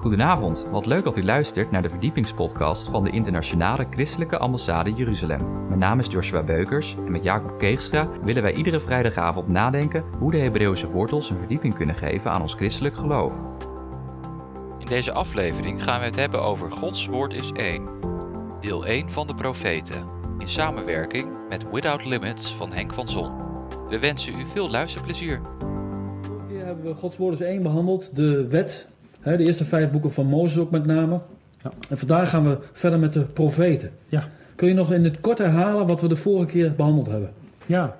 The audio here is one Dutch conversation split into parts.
Goedenavond, wat leuk dat u luistert naar de verdiepingspodcast van de Internationale Christelijke Ambassade Jeruzalem. Mijn naam is Joshua Beukers en met Jacob Keegstra willen wij iedere vrijdagavond nadenken hoe de Hebreeuwse wortels een verdieping kunnen geven aan ons christelijk geloof. In deze aflevering gaan we het hebben over Gods Woord is één, deel 1 van de profeten, in samenwerking met Without Limits van Henk van Zon. We wensen u veel luisterplezier. Vorige keer hebben we Gods Woord is één behandeld, de wet, de eerste vijf boeken van Mozes ook met name. Ja. En vandaag gaan we verder met de profeten. Ja, Kun je nog in het kort herhalen wat we de vorige keer behandeld hebben? ja.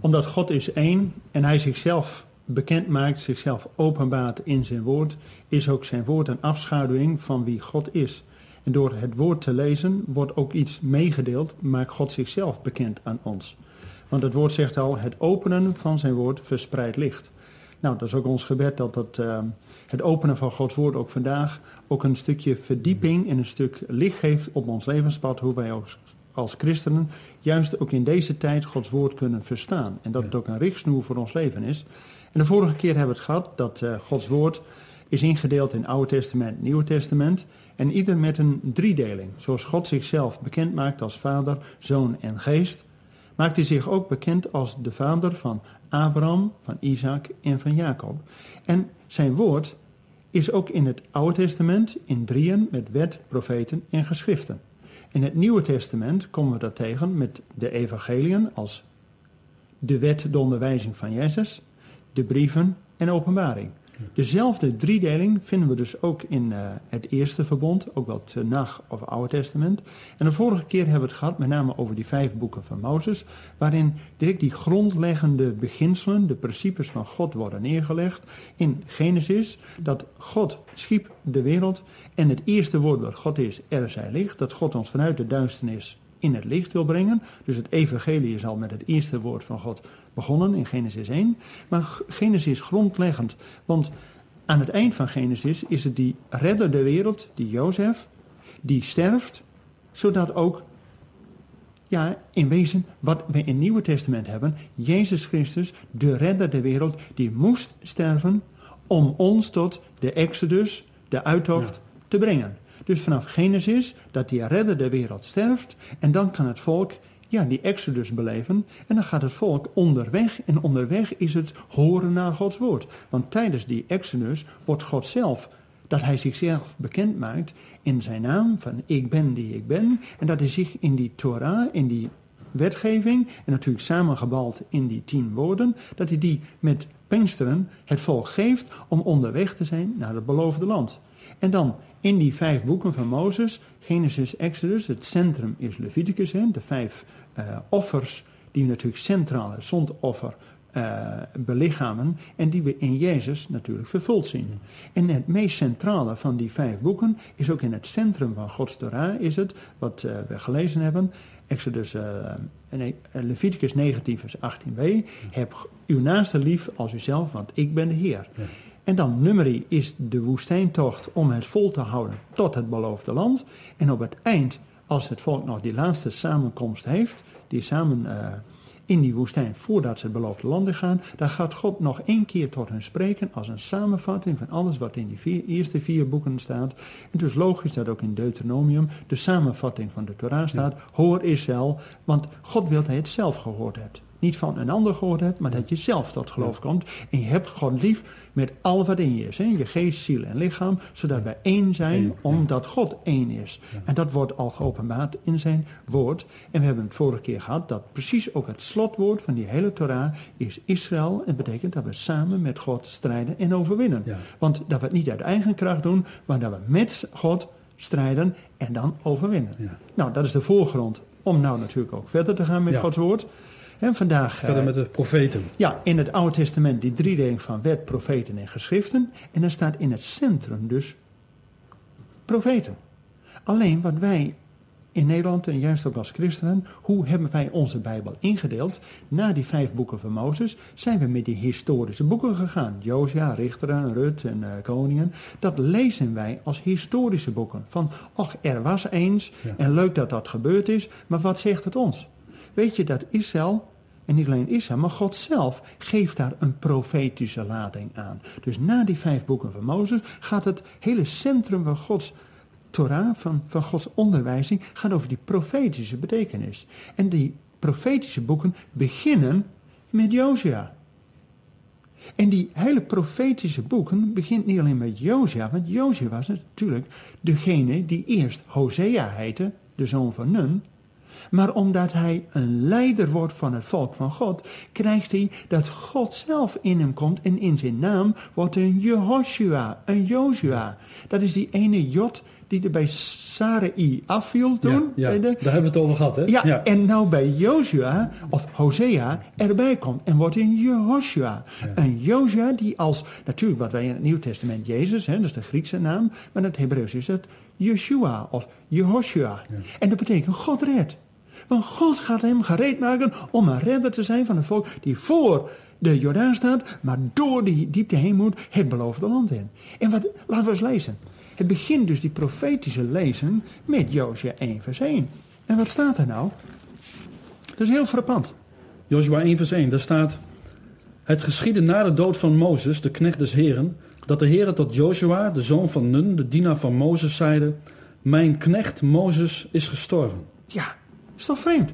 Omdat God is één en hij zichzelf bekend maakt, zichzelf openbaart in zijn woord, is ook zijn woord een afschaduwing van wie God is. En door het woord te lezen wordt ook iets meegedeeld, maakt God zichzelf bekend aan ons. Want het woord zegt al, het openen van zijn woord verspreidt licht. Nou, dat is ook ons gebed dat het, eh, het openen van Gods woord ook vandaag ook een stukje verdieping en een stuk licht geeft op ons levenspad, hoe wij ook als christenen juist ook in deze tijd Gods woord kunnen verstaan. En dat het ook een richtsnoer voor ons leven is. En de vorige keer hebben we het gehad dat eh, Gods woord is ingedeeld in Oude Testament, Nieuwe Testament. En ieder met een driedeling. Zoals God zichzelf bekend maakt als Vader, Zoon en Geest, maakt hij zich ook bekend als de Vader van Abraham, van Isaac en van Jacob. En zijn woord is ook in het Oude Testament in drieën met wet, profeten en geschriften. In het Nieuwe Testament komen we dat tegen met de evangeliën als de wet, de onderwijzing van Jezus, de brieven en openbaring. Dezelfde driedeling vinden we dus ook in eh, het eerste verbond, ook wel het Tenach of Oude Testament. En de vorige keer hebben we het gehad met name over die vijf boeken van Mozes, waarin direct die grondleggende beginselen, de principes van God worden neergelegd. In Genesis, dat God schiep de wereld en het eerste woord wat God is, er zij licht, dat God ons vanuit de duisternis in het licht wil brengen. Dus het evangelie is al met het eerste woord van God begonnen in Genesis 1. Maar Genesis is grondleggend, want aan het eind van Genesis is het die redder der wereld, die Jozef, die sterft, zodat ook, ja, in wezen, wat we in het Nieuwe Testament hebben, Jezus Christus, de redder der wereld, die moest sterven om ons tot de Exodus, de uittocht, te brengen. Dus vanaf Genesis, dat die redder der wereld sterft, en dan kan het volk ja, die Exodus beleven. En dan gaat het volk onderweg. En onderweg is het horen naar Gods woord. Want tijdens die Exodus wordt God zelf, dat hij zichzelf bekend maakt in zijn naam, van ik ben die ik ben. En dat hij zich in die Torah, in die wetgeving, en natuurlijk samengebald in die tien woorden, dat hij die met Pinksteren het volk geeft om onderweg te zijn naar het beloofde land. En dan in die vijf boeken van Mozes, Genesis, Exodus, het centrum is Leviticus, hè, de vijf eh, offers die natuurlijk centraal het zondoffer eh, belichamen en die we in Jezus natuurlijk vervuld zien. En het meest centrale van die vijf boeken is ook in het centrum van Gods Torah is het, wat eh, we gelezen hebben, Exodus, nee, Leviticus 19 vers 18b, heb uw naaste lief als uzelf, want ik ben de Heer. En dan nummerie is de woestijntocht om het vol te houden tot het beloofde land. En op het eind, als het volk nog die laatste samenkomst heeft, die samen eh, in die woestijn voordat ze het beloofde land gaan, dan gaat God nog één keer tot hen spreken als een samenvatting van alles wat in die vier, eerste vier boeken staat. En dus logisch dat ook in Deuteronomium de samenvatting van de Torah staat. Hoor Israël, want God wil dat je het zelf gehoord hebt. Niet van een ander gehoord hebt, maar dat je zelf tot geloof komt. En je hebt God lief met al wat in je is. Hè? Je geest, ziel en lichaam. Zodat wij één zijn, omdat God één is. En dat wordt al geopenbaard in zijn woord. En we hebben het vorige keer gehad dat precies ook het slotwoord van die hele Torah is Israël. En betekent dat we samen met God strijden en overwinnen. Ja. Want dat we het niet uit eigen kracht doen, maar dat we met God strijden en dan overwinnen. Ja. Nou, dat is de voorgrond om nou natuurlijk ook verder te gaan met Ja. Gods woord. En vandaag Verder eh, met de profeten. ja, in het Oude Testament die driedeling van wet, profeten en geschriften. En dan staat in het centrum dus profeten. Alleen wat wij in Nederland en juist ook als christenen, hoe hebben wij onze Bijbel ingedeeld? Na die vijf boeken van Mozes zijn we met die historische boeken gegaan. Josia, Richteren, Rut en eh, Koningen. Dat lezen wij als historische boeken. Van, ach, er was eens Ja. en leuk dat dat gebeurd is, maar wat zegt het ons? Weet je dat Israël En niet alleen Israël, maar God zelf geeft daar een profetische lading aan. Dus na die vijf boeken van Mozes gaat het hele centrum van Gods Torah, van, van Gods onderwijzing, gaat over die profetische betekenis. En die profetische boeken beginnen met Josia. En die hele profetische boeken begint niet alleen met Josia, want Josia was natuurlijk degene die eerst Hosea heette, de zoon van Nun. Maar omdat hij een leider wordt van het volk van God, krijgt hij dat God zelf in hem komt en in zijn naam wordt een Jehoshua, een Joshua. Dat is die ene Jot die er bij Sarai afviel toen. Ja, bij ja. de- daar hebben we het over gehad, hè? ja, en nou bij Joshua, of Hosea, erbij komt en wordt een Jehoshua. Een Joshua die als, natuurlijk wat wij in het Nieuw Testament Jezus, hè, dat is de Griekse naam, maar in het Hebreeuws is het Yeshua of Jehoshua. En dat betekent God redt. Want God gaat hem gereed maken om een redder te zijn van het volk die voor de Jordaan staat, maar door die diepte heen moet het beloofde land in. En wat, laten we eens lezen. Het begint dus die profetische lezen met Jozua 1 vers 1. En wat staat er nou? Dat is heel frappant. Joshua 1 vers 1, daar staat... Het geschiedde na de dood van Mozes, de knecht des Heren... dat de Heere tot Joshua, de zoon van Nun, de dienaar van Mozes, zeide... Mijn knecht Mozes is gestorven. Ja, is toch vreemd?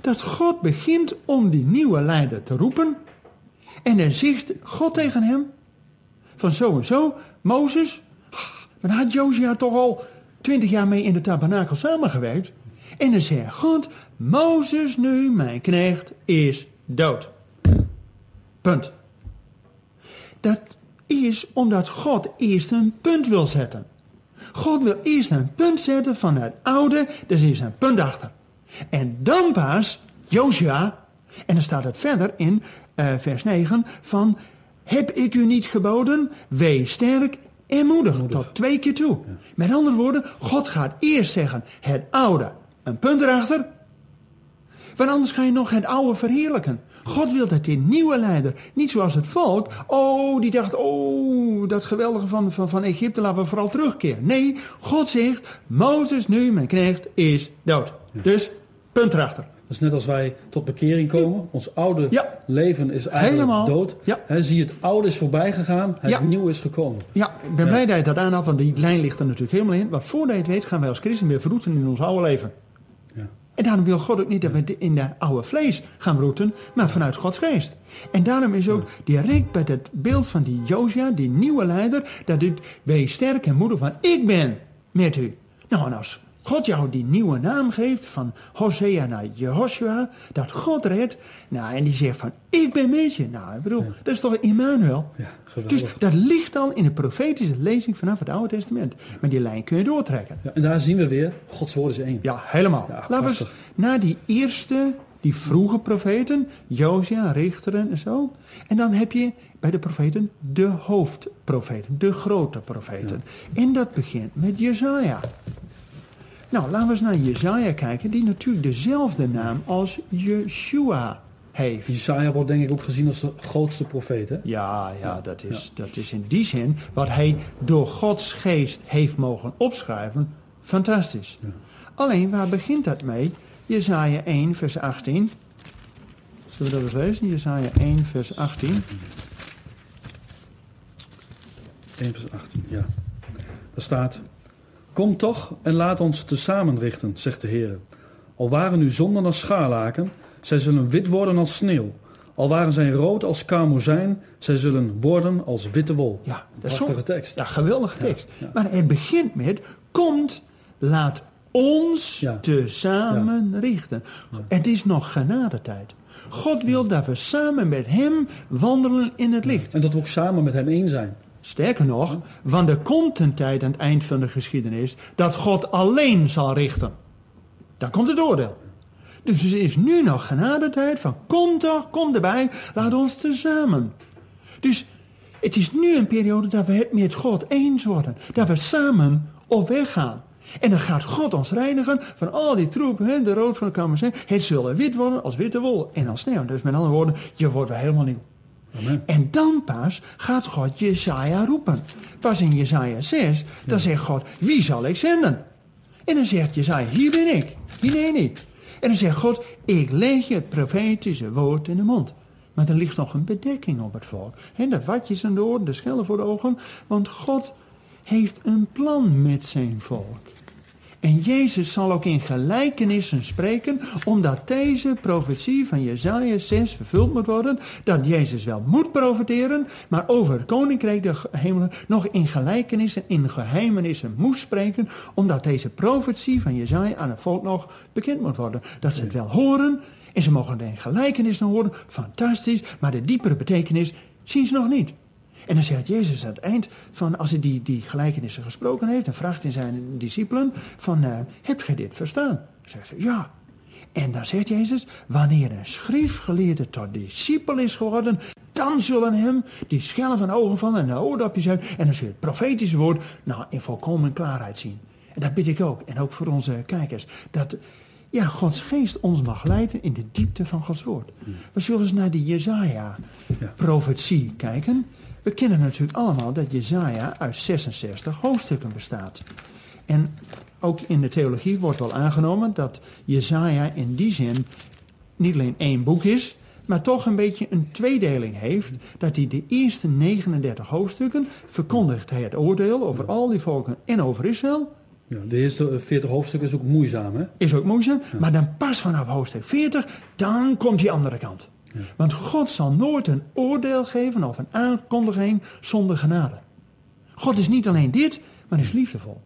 Dat God begint om die nieuwe leider te roepen. En dan zegt God tegen hem: Van zo en zo, Mozes. Dan had Josia toch al twintig jaar mee in de tabernakel samengewerkt. En dan zegt God: Mozes nu, mijn knecht, is dood. Punt. Dat is omdat God eerst een punt wil zetten. God wil eerst een punt zetten van het oude, dus is een punt achter. En dan pas, Josia, en dan staat het verder in eh, vers 9 van, heb ik u niet geboden, wees sterk en moedig, tot twee keer toe. Met andere woorden, God gaat eerst zeggen het oude, een punt erachter, want anders ga je nog het oude verheerlijken. God wil dat die nieuwe leider, niet zoals het volk, oh, die dacht, oh, dat geweldige van, van, van Egypte, laten we vooral terugkeren. Nee, God zegt, Mozes nu, mijn knecht, is dood. Dus, punt erachter. Dat is net als wij tot bekering komen. Ons oude Ja. leven is eigenlijk Helemaal. dood. Ja. Hè, zie je, het oude is voorbij gegaan, het Ja. nieuwe is gekomen. Ja, ik ben blij dat je dat aanhaalt, want die lijn ligt er natuurlijk helemaal in. Maar voordat je het weet, gaan wij als christen weer verroeten in ons oude leven. Ja. En daarom wil God ook niet dat we in de oude vlees gaan roeten, maar vanuit Gods geest. En daarom is ook direct bij het beeld van die Josia, die nieuwe leider, dat u wees sterk en moedig van ik ben met u. Nou, en als God jou die nieuwe naam geeft, van Hosea naar Jehoshua, dat God redt, nou, en die zegt van ik ben met je. Nou, ik bedoel, dat is toch Immanuel? Ja, geweldig. Dus dat ligt al in de profetische lezing vanaf het Oude Testament. Maar die lijn kun je doortrekken. Ja, en daar zien we weer, Gods woord is één. Ja, helemaal. Ja, Laten we eens naar die eerste, die vroege profeten, Josia, Richteren en zo. En dan heb je bij de profeten de hoofdprofeten, de grote profeten. En dat begint met Jezaja. Nou, laten we eens naar Jezaja kijken, die natuurlijk dezelfde naam als Yeshua heeft. Jesaja wordt denk ik ook gezien als de grootste profeet. Hè? Ja, ja, dat is, dat is in die zin wat hij door Gods geest heeft mogen opschrijven. Fantastisch. Alleen, waar begint dat mee? Jezaja 1, vers 18. Zullen we dat eens lezen? Jezaja 1, vers 18. 1 vers 18, ja. Daar staat... Kom toch en laat ons tezamen richten, zegt de Heer. Al waren uw zonden als schaarlaken, zij zullen wit worden als sneeuw. Al waren zij rood als karmozijn, zij zullen worden als witte wol. Ja, dat is Prachtige zo- tekst. Ja, geweldige tekst. ja. Maar het begint met, komt, laat ons Ja. tezamen richten. Het is nog genadetijd. God wil dat we samen met hem wandelen in het licht. En dat we ook samen met hem één zijn. Sterker nog, want er komt een tijd aan het eind van de geschiedenis dat God alleen zal richten. Dan komt het oordeel. Dus er is nu nog genadetijd van kom toch, kom erbij, laat ons tezamen. Dus het is nu een periode dat we het met God eens worden. Dat we samen op weg gaan. En dan gaat God ons reinigen van al die troep, hè, de rood van de kamer zijn. Het zullen wit worden als witte wol en als sneeuw. Dus met andere woorden, je wordt weer helemaal nieuw. Amen. En dan pas gaat God Jesaja roepen. Pas in Jesaja 6, dan zegt God, wie zal ik zenden? En dan zegt Jesaja, hier ben ik. hier nee niet. En dan zegt God, ik leg je het profetische woord in de mond. Maar er ligt nog een bedekking op het volk. He, de watjes aan de oren, de schellen voor de ogen. Want God heeft een plan met zijn volk. En Jezus zal ook in gelijkenissen spreken, omdat deze profetie van Jezaja 6 vervuld moet worden, dat Jezus wel moet profeteren, maar over het koninkrijk der hemelen nog in gelijkenissen, in geheimenissen moest spreken, omdat deze profetie van Jezaja aan het volk nog bekend moet worden. Dat ze het wel horen, en ze mogen de gelijkenissen horen, fantastisch, maar de diepere betekenis zien ze nog niet. En dan zegt Jezus aan het eind van, als hij die, die gelijkenissen gesproken heeft, dan vraagt hij zijn discipelen van, uh, hebt gij dit verstaan? Zeggen ze, ja. En dan zegt Jezus, wanneer een schriftgeleerde tot discipel is geworden, dan zullen hem die schellen van de ogen vallen en de oordopjes uit. En dan zul je het profetische woord nou, in volkomen klaarheid zien. En dat bid ik ook, en ook voor onze kijkers, dat ja, Gods geest ons mag leiden in de diepte van Gods woord. We zullen eens naar die Jezaja-profetie kijken. We kennen natuurlijk allemaal dat Jezaja uit 66 hoofdstukken bestaat. En ook in de theologie wordt wel aangenomen dat Jezaja in die zin niet alleen één boek is, maar toch een beetje een tweedeling heeft. Dat hij de eerste 39 hoofdstukken verkondigt hij het oordeel over al die volken en over Israël. Ja, de eerste 40 hoofdstukken is ook moeizaam, hè? Is ook moeizaam, maar dan pas vanaf hoofdstuk 40, dan komt die andere kant. Want God zal nooit een oordeel geven of een aankondiging zonder genade. God is niet alleen dit, maar is liefdevol.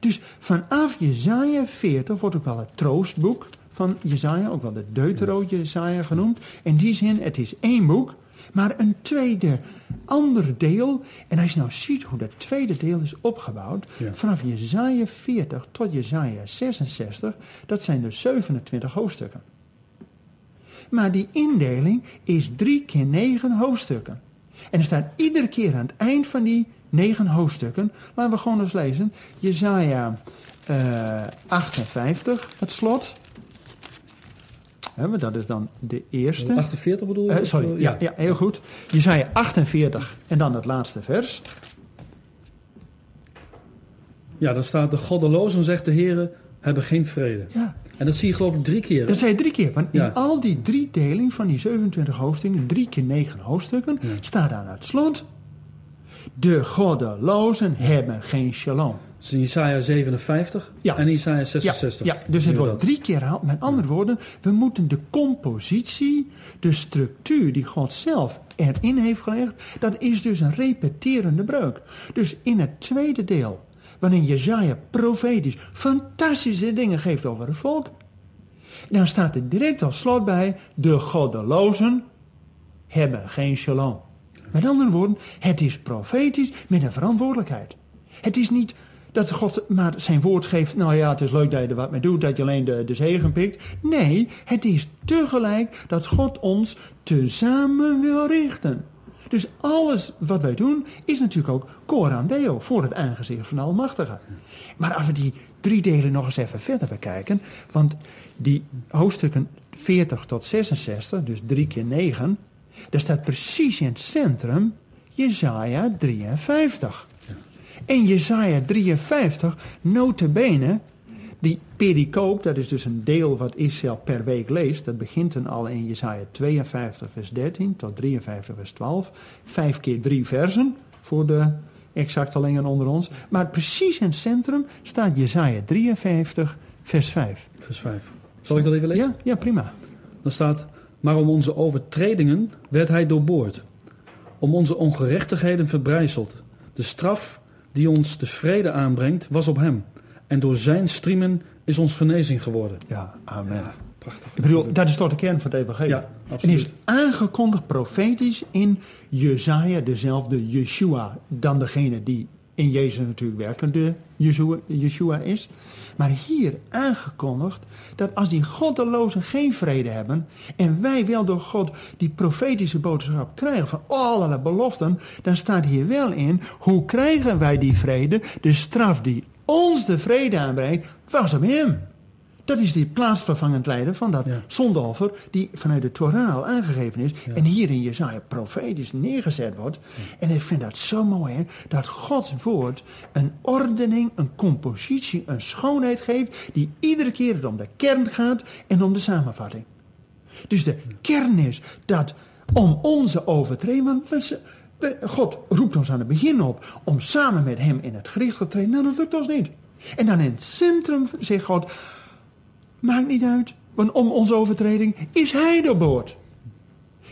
Dus vanaf Jezaja 40 wordt ook wel het troostboek van Jezaja, ook wel de Deutero Jezaja genoemd. In die zin, het is één boek, maar een tweede, ander deel. En als je nou ziet hoe dat tweede deel is opgebouwd, vanaf Jezaja 40 tot Jezaja 66, dat zijn dus 27 hoofdstukken. Maar die indeling is drie keer negen hoofdstukken. En er staat iedere keer aan het eind van die negen hoofdstukken, laten we gewoon eens lezen, Jezaja uh, 58, het slot. dat is dan de eerste. 48 bedoel je? Uh, sorry, ja, ja, heel goed. Jezaja 48 en dan het laatste vers. Ja, dan staat de goddelozen, zegt de Heer, hebben geen vrede. Ja. En dat zie je geloof ik drie keer. Dat zei je drie keer. Want in al die drie deling van die 27 hoofdstukken, drie keer negen hoofdstukken, staat aan het slot. De goddelozen hebben geen shalom. Dat is in Isaiah 57 en Isaiah 66. Ja, dus het wordt drie keer herhaald. Met andere woorden, we moeten de compositie, de structuur die God zelf erin heeft gelegd, dat is dus een repeterende breuk. Dus in het tweede deel wanneer Jezaja profetisch fantastische dingen geeft over het volk, dan staat er direct als slot bij, de goddelozen hebben geen shalom. Met andere woorden, het is profetisch met een verantwoordelijkheid. Het is niet dat God maar zijn woord geeft, nou ja, het is leuk dat je er wat mee doet, dat je alleen de, de zegen pikt. Nee, het is tegelijk dat God ons tezamen wil richten. Dus alles wat wij doen is natuurlijk ook coram deo, voor het aangezicht van de Almachtige. Maar als we die drie delen nog eens even verder bekijken, want die hoofdstukken 40 tot 66, dus 3 keer 9, daar staat precies in het centrum Jezaja 53. En Jezaja 53, notabene, die pericoop, dat is dus een deel wat Israël per week leest. Dat begint dan al in Jesaja 52 vers 13 tot 53 vers 12. Vijf keer drie versen voor de exactelingen onder ons. Maar precies in het centrum staat Jesaja 53 vers 5. Vers 5. Zal ik dat even lezen? Ja, ja prima. Dan staat, maar om onze overtredingen werd hij doorboord. Om onze ongerechtigheden verbrijzeld. De straf die ons de vrede aanbrengt was op hem. En door zijn striemen is ons genezing geworden. Ja, amen. prachtig. Ik bedoel, dat is toch de kern van het evangelie. Ja, absoluut. En is aangekondigd profetisch in Jezaja, dezelfde Yeshua, dan degene die in Jezus natuurlijk werkende Yeshua, Yeshua is. Maar hier aangekondigd dat als die goddelozen geen vrede hebben en wij wel door God die profetische boodschap krijgen van allerlei beloften, dan staat hier wel in, hoe krijgen wij die vrede? De straf die ons de vrede aanbrengt, was op hem. Dat is die plaatsvervangend lijden van dat Ja. zondeoffer die vanuit de Torah al aangegeven is. Ja. En hier in Jezaja profetisch neergezet wordt. En ik vind dat zo mooi hè, dat Gods woord een ordening, een compositie, een schoonheid geeft. Die iedere keer het om de kern gaat en om de samenvatting. Dus de kern is dat om onze ze- we- God roept ons aan het begin op om samen met hem in het gericht te treden. Nou, dat lukt ons niet. En dan in het centrum zegt God, maakt niet uit, want om onze overtreding is hij doorboord.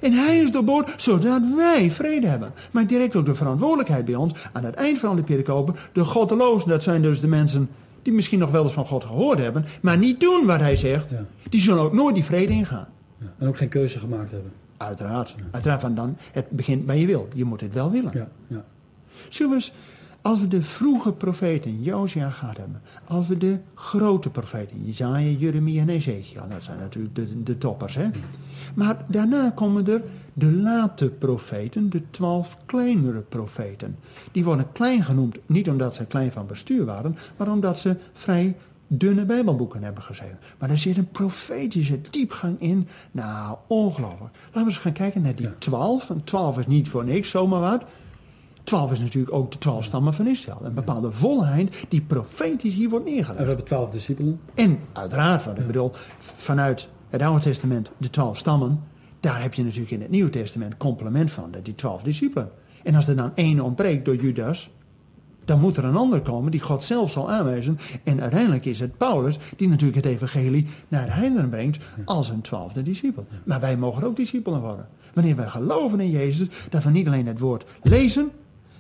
En hij is doorboord zodat wij vrede hebben. Maar direct ook de verantwoordelijkheid bij ons, aan het eind van die pericopen, de goddelozen, dat zijn dus de mensen die misschien nog wel eens van God gehoord hebben, maar niet doen wat hij zegt, Ja. die zullen ook nooit die vrede ingaan. Ja. En ook geen keuze gemaakt hebben. Uiteraard. Uiteraard van dan, het begint bij je wil. Je moet het wel willen. Ja, ja. Zullen we eens, als we de vroege profeten Josia gehad hebben, als we de grote profeten, Jezaja, Jeremia en Ezekiel, dat zijn natuurlijk de, de toppers, hè. Maar daarna komen er de late profeten, de twaalf kleinere profeten. Die worden klein genoemd, niet omdat ze klein van bestuur waren, maar omdat ze vrij dunne bijbelboeken hebben geschreven. Maar er zit een profetische diepgang in. Nou, ongelooflijk. Laten we eens gaan kijken naar die twaalf. En twaalf is niet voor niks, zomaar wat. Twaalf is natuurlijk ook de twaalf stammen van Israël. Een bepaalde volheid die profetisch hier wordt En we neergelegd. hebben twaalf discipelen. En uiteraard, wat ik bedoel, vanuit het Oude Testament, de twaalf stammen, daar heb je natuurlijk in het Nieuwe Testament complement van, dat die twaalf discipelen. En als er dan één ontbreekt door Judas, dan moet er een ander komen die God zelf zal aanwijzen. En uiteindelijk is het Paulus die natuurlijk het evangelie naar de heidenen brengt als een twaalfde discipel. Maar wij mogen ook discipelen worden. Wanneer wij geloven in Jezus, dat we niet alleen het woord lezen,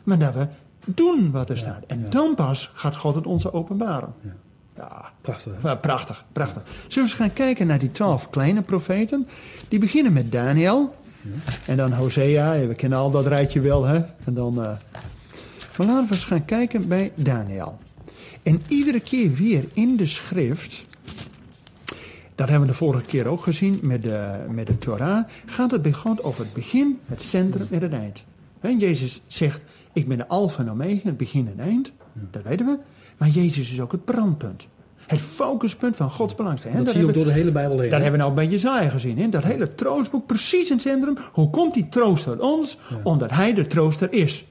maar dat we doen wat er staat. En dan pas gaat God het ons openbaren. Ja. Prachtig. prachtig, prachtig. Zullen we eens gaan kijken naar die twaalf kleine profeten? Die beginnen met Daniel. En dan Hosea, we kennen al dat rijtje wel, hè? En dan, eh, Maar laten we eens gaan kijken bij Daniel. En iedere keer weer in de schrift, dat hebben we de vorige keer ook gezien met de, met de Torah, gaat het bij God over het begin, het centrum en het eind. Hè, Jezus zegt, ik ben de alfa en omega, het begin en eind, dat weten we. Maar Jezus is ook het brandpunt. Het focuspunt van Gods belangstelling. hè. Dat zie je ook door de hele Bijbel heen. dat hebben we nou bij Jezaja gezien. Hè? Dat hele troostboek precies in het centrum. Hoe komt die troost uit ons? Omdat hij de trooster is.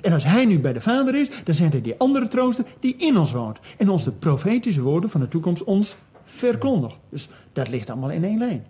En als hij nu bij de Vader is, dan zijn er die andere trooster die in ons woont. En ons de profetische woorden van de toekomst ons verkondigt. Dus dat ligt allemaal in één lijn.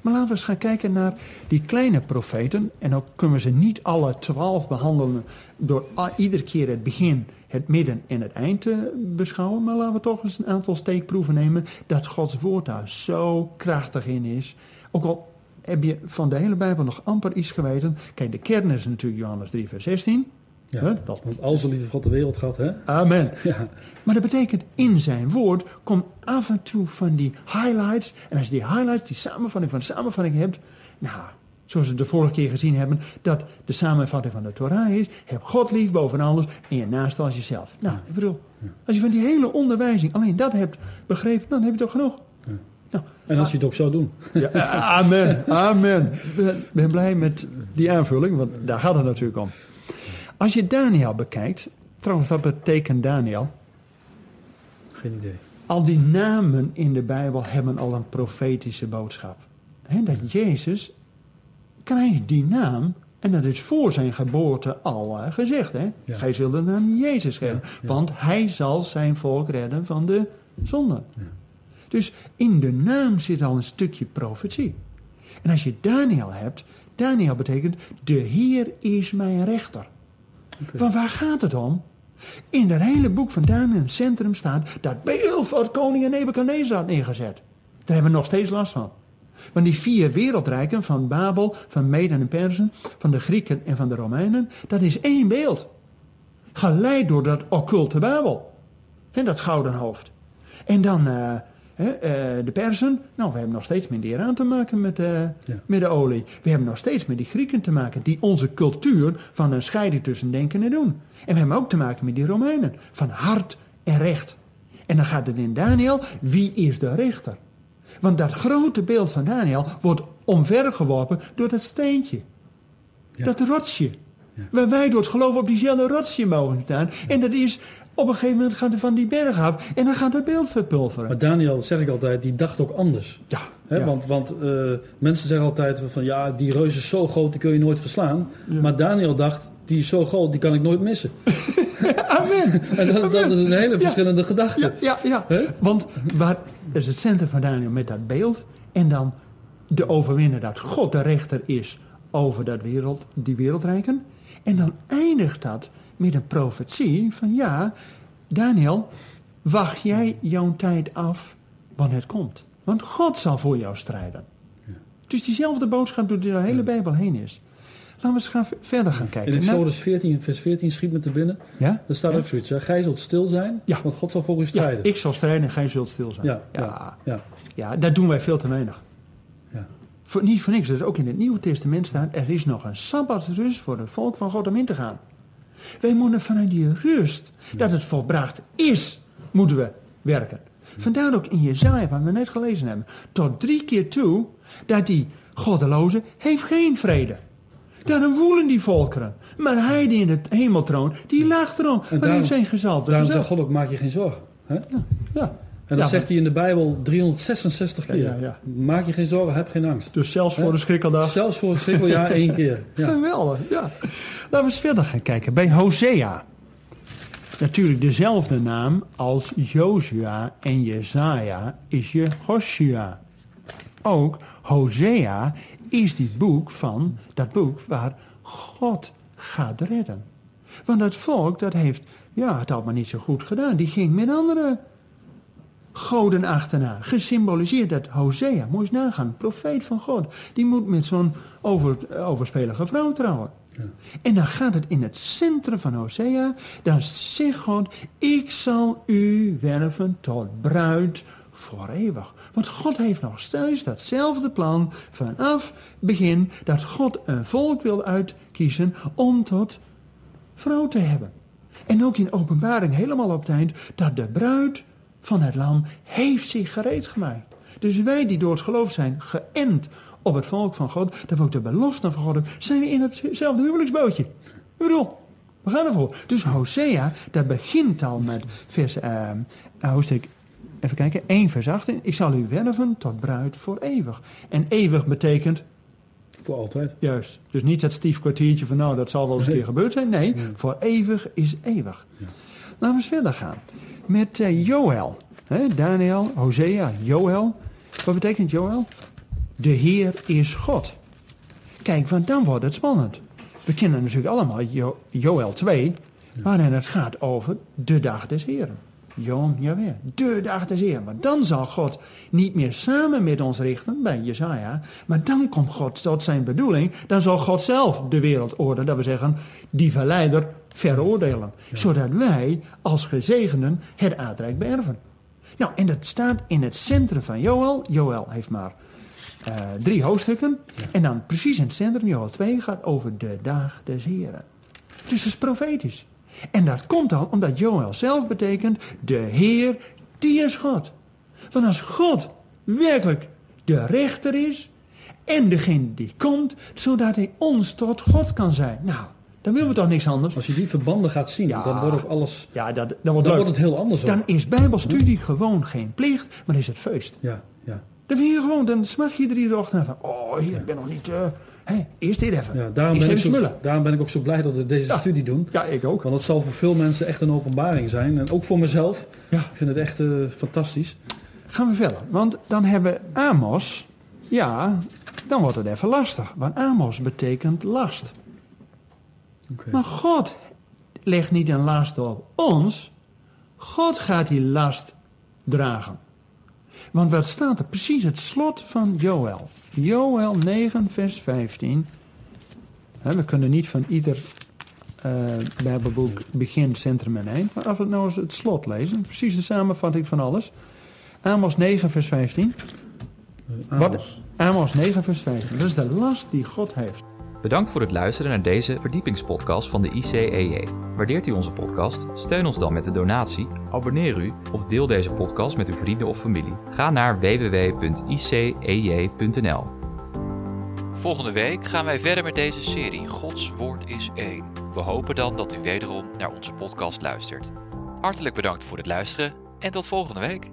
Maar laten we eens gaan kijken naar die kleine profeten. En dan kunnen we ze niet alle twaalf behandelen door iedere keer het begin, het midden en het eind te beschouwen. Maar laten we toch eens een aantal steekproeven nemen dat Gods woord daar zo krachtig in is. Ook al heb je van de hele Bijbel nog amper iets geweten. Kijk, de kern is natuurlijk Johannes 3 vers 16. Ja. Dat Want al zo lieve God de wereld gehad, hè? Amen. Ja. Maar dat betekent in zijn woord komt af en toe van die highlights. En als je die highlights, die samenvatting van de samenvatting hebt. Nou, zoals we de vorige keer gezien hebben, dat de samenvatting van de Torah is. Heb God lief boven alles en je naaste als jezelf. Nou, ik bedoel, als je van die hele onderwijzing alleen dat hebt begrepen, dan heb je toch genoeg. Nou, En als je het ook zou doen. ja, amen, amen. Ik ben- blij met die aanvulling, want daar gaat het natuurlijk om. Als je Daniel bekijkt, trouwens wat betekent Daniel? Geen idee. Al die namen in de Bijbel hebben al een profetische boodschap. He, dat Jezus krijgt die naam, en dat is voor zijn geboorte al eh, gezegd. Hè? Ja. Gij zult de naam Jezus geven, Ja, ja. want hij zal zijn volk redden van de zonde. Dus in de naam zit al een stukje profetie. En als je Daniel hebt, Daniel betekent, de Heer is mijn rechter. Van waar gaat het om? In het hele boek van Daniel in het centrum staat dat beeld van koning Nebuchadnezzar had neergezet. Daar hebben we nog steeds last van. Want die vier wereldrijken van Babel, van Meden en Persen, van de Grieken en van de Romeinen, dat is één beeld. Geleid door dat occulte Babel. En dat gouden hoofd. En dan eh, de Persen. Nou, we hebben nog steeds met Iran te maken met, eh, Ja. met de olie. We hebben nog steeds met die Grieken te maken. Die onze cultuur van een scheiding tussen denken en doen. En we hebben ook te maken met die Romeinen. Van hart en recht. En dan gaat het in Daniel. Wie is de rechter? Want dat grote beeld van Daniel wordt omvergeworpen door dat steentje. Ja. Dat rotsje. Waar wij door het geloof op diezelfde rotsje mogen staan. En dat is op een gegeven moment gaat hij van die berg af en dan gaat het beeld verpulveren. Maar Daniel, zeg ik altijd, die dacht ook anders. Ja. Want, want eh, mensen zeggen altijd van ja, die reus is zo groot, die kun je nooit verslaan. Maar Daniel dacht, die is zo groot, die kan ik nooit missen. Amen. En dat, dat is een hele verschillende gedachte. Ja, ja? Want waar is het centrum van Daniel met dat beeld en dan de overwinnaar dat God de rechter is over dat wereld, die wereldrijken. En dan eindigt dat met een profetie van ja, Daniel, wacht jij jouw tijd af wanneer het komt. Want God zal voor jou strijden. Dus diezelfde boodschap door de hele Bijbel heen is. Laten we eens gaan verder gaan kijken. In Nou, Exodus 14, vers 14 schiet me te binnen. ja? Daar staat Ja? ook zoiets. Hè? Gij zult stil zijn, Ja. want God zal voor u Ja, strijden. ik zal strijden en gij zult stil zijn. ja, ja. ja, ja, Ja, dat doen wij veel te weinig. ja. Voor, niet voor niks, dat ook in het Nieuwe Testament staat, er is nog een sabbatsrust voor het volk van God om in te gaan. Wij moeten vanuit die rust, dat het volbracht is, moeten we werken. Vandaar ook in Jezaja, wat we net gelezen hebben, tot drie keer toe, dat die goddeloze heeft geen vrede. Daarom woelen die volkeren. Maar hij die in het hemel troont, die lacht erom. Maar daarom- heeft zijn gezalfde Daarom zegt God ook, maak je geen zorgen. Hè? Ja. Dat Ja, zegt hij in de Bijbel 366 keer. Ja. Maak je geen zorgen, heb geen angst. Dus zelfs voor de schrikkeldag. Zelfs voor het schrikkeljaar één keer. Ja. Geweldig, ja. Laten we eens verder gaan kijken. Bij Hosea. Natuurlijk dezelfde naam als Jozua en Jezaja is Jehoshua. Ook Hosea is die boek van, dat boek waar God gaat redden. Want het volk dat heeft, ja, het had maar niet zo goed gedaan. Die ging met andere goden achterna. Gesymboliseerd dat Hosea, moet eens nagaan, profeet van God. Die moet met zo'n over, overspelige vrouw trouwen. En dan gaat het in het centrum van Hosea, dan zegt God, ik zal u werven tot bruid voor eeuwig. Want God heeft nog steeds datzelfde plan vanaf begin, dat God een volk wil uitkiezen om tot vrouw te hebben. En ook in openbaring helemaal op het eind, dat de bruid van het lam heeft zich gereed gemaakt. Dus wij die door het geloof zijn geënt op het volk van God, dat we ook de belofte van God hebben, zijn we in hetzelfde huwelijksbootje. Ik bedoel, we gaan ervoor. Dus Hosea, dat begint al met vers, eh, hoofdstuk, even kijken, 1 vers 18. Ik zal u werven tot bruid voor eeuwig. En eeuwig betekent Voor altijd. Juist. Dus niet dat stief kwartiertje van nou, dat zal wel eens een keer gebeurd zijn. Nee, voor eeuwig is eeuwig. Laten we eens verder gaan. Met eh, Joël. Daniel, Hosea, Joël. Wat betekent Joël? De Heer is God. Kijk, want dan wordt het spannend. We kennen natuurlijk allemaal jo Joël 2, waarin het gaat over de dag des Heren. Joom Jaweh, de dag des Heren. Maar dan zal God niet meer samen met ons richten, bij Jezaja, maar dan komt God tot zijn bedoeling. Dan zal God zelf de wereldorde, dat we zeggen, die verleider veroordelen. Zodat wij als gezegenden het aardrijk beërven. Nou, en dat staat in het centrum van Joël. Joël heeft maar eh, drie hoofdstukken. En dan precies in het centrum, Joël 2, gaat over de dag des Heren. Dus dat is profetisch. En dat komt al omdat Joël zelf betekent, de Heer, die is God. Want als God werkelijk de rechter is en degene die komt, zodat hij ons tot God kan zijn. Nou, dan willen we toch niks anders? Als je die verbanden gaat zien, Ja. dan wordt ook alles... Ja, dat, dat wordt Dan wordt het heel anders. ook. Dan is bijbelstudie gewoon geen plicht, maar is het feest. Ja, ja. Dan vind je gewoon, dan smaak je drie ochtend van, oh, hier, ik ben nog niet, eh, hè, eerst dit even. ja daarom, ben ik zo, daarom ben ik ook zo blij dat we deze Ja. studie doen. Ja, ik ook. Want het zal voor veel mensen echt een openbaring zijn. En ook voor mezelf. Ja. Ik vind het echt eh, fantastisch. Gaan we verder, want dan hebben we Amos, ja, dan wordt het even lastig. Want Amos betekent last. Maar God legt niet een last op ons, God gaat die last dragen. Want wat staat er? Precies het slot van Joël. Joël 9, vers 15. Hè, we kunnen niet van ieder eh, Bijbelboek begin, centrum en eind. Maar als we nou eens het slot lezen, precies de samenvatting van alles. Amos 9, vers 15. Eh, Wat, Amos. Amos 9, vers 15. Dat is de last die God heeft. Bedankt voor het luisteren naar deze verdiepingspodcast van de ICEJ. Waardeert u onze podcast? Steun ons dan met een donatie, abonneer u of deel deze podcast met uw vrienden of familie. Ga naar www.icej.nl. Volgende week gaan wij verder met deze serie Gods Woord is één. We hopen dan dat u wederom naar onze podcast luistert. Hartelijk bedankt voor het luisteren en tot volgende week.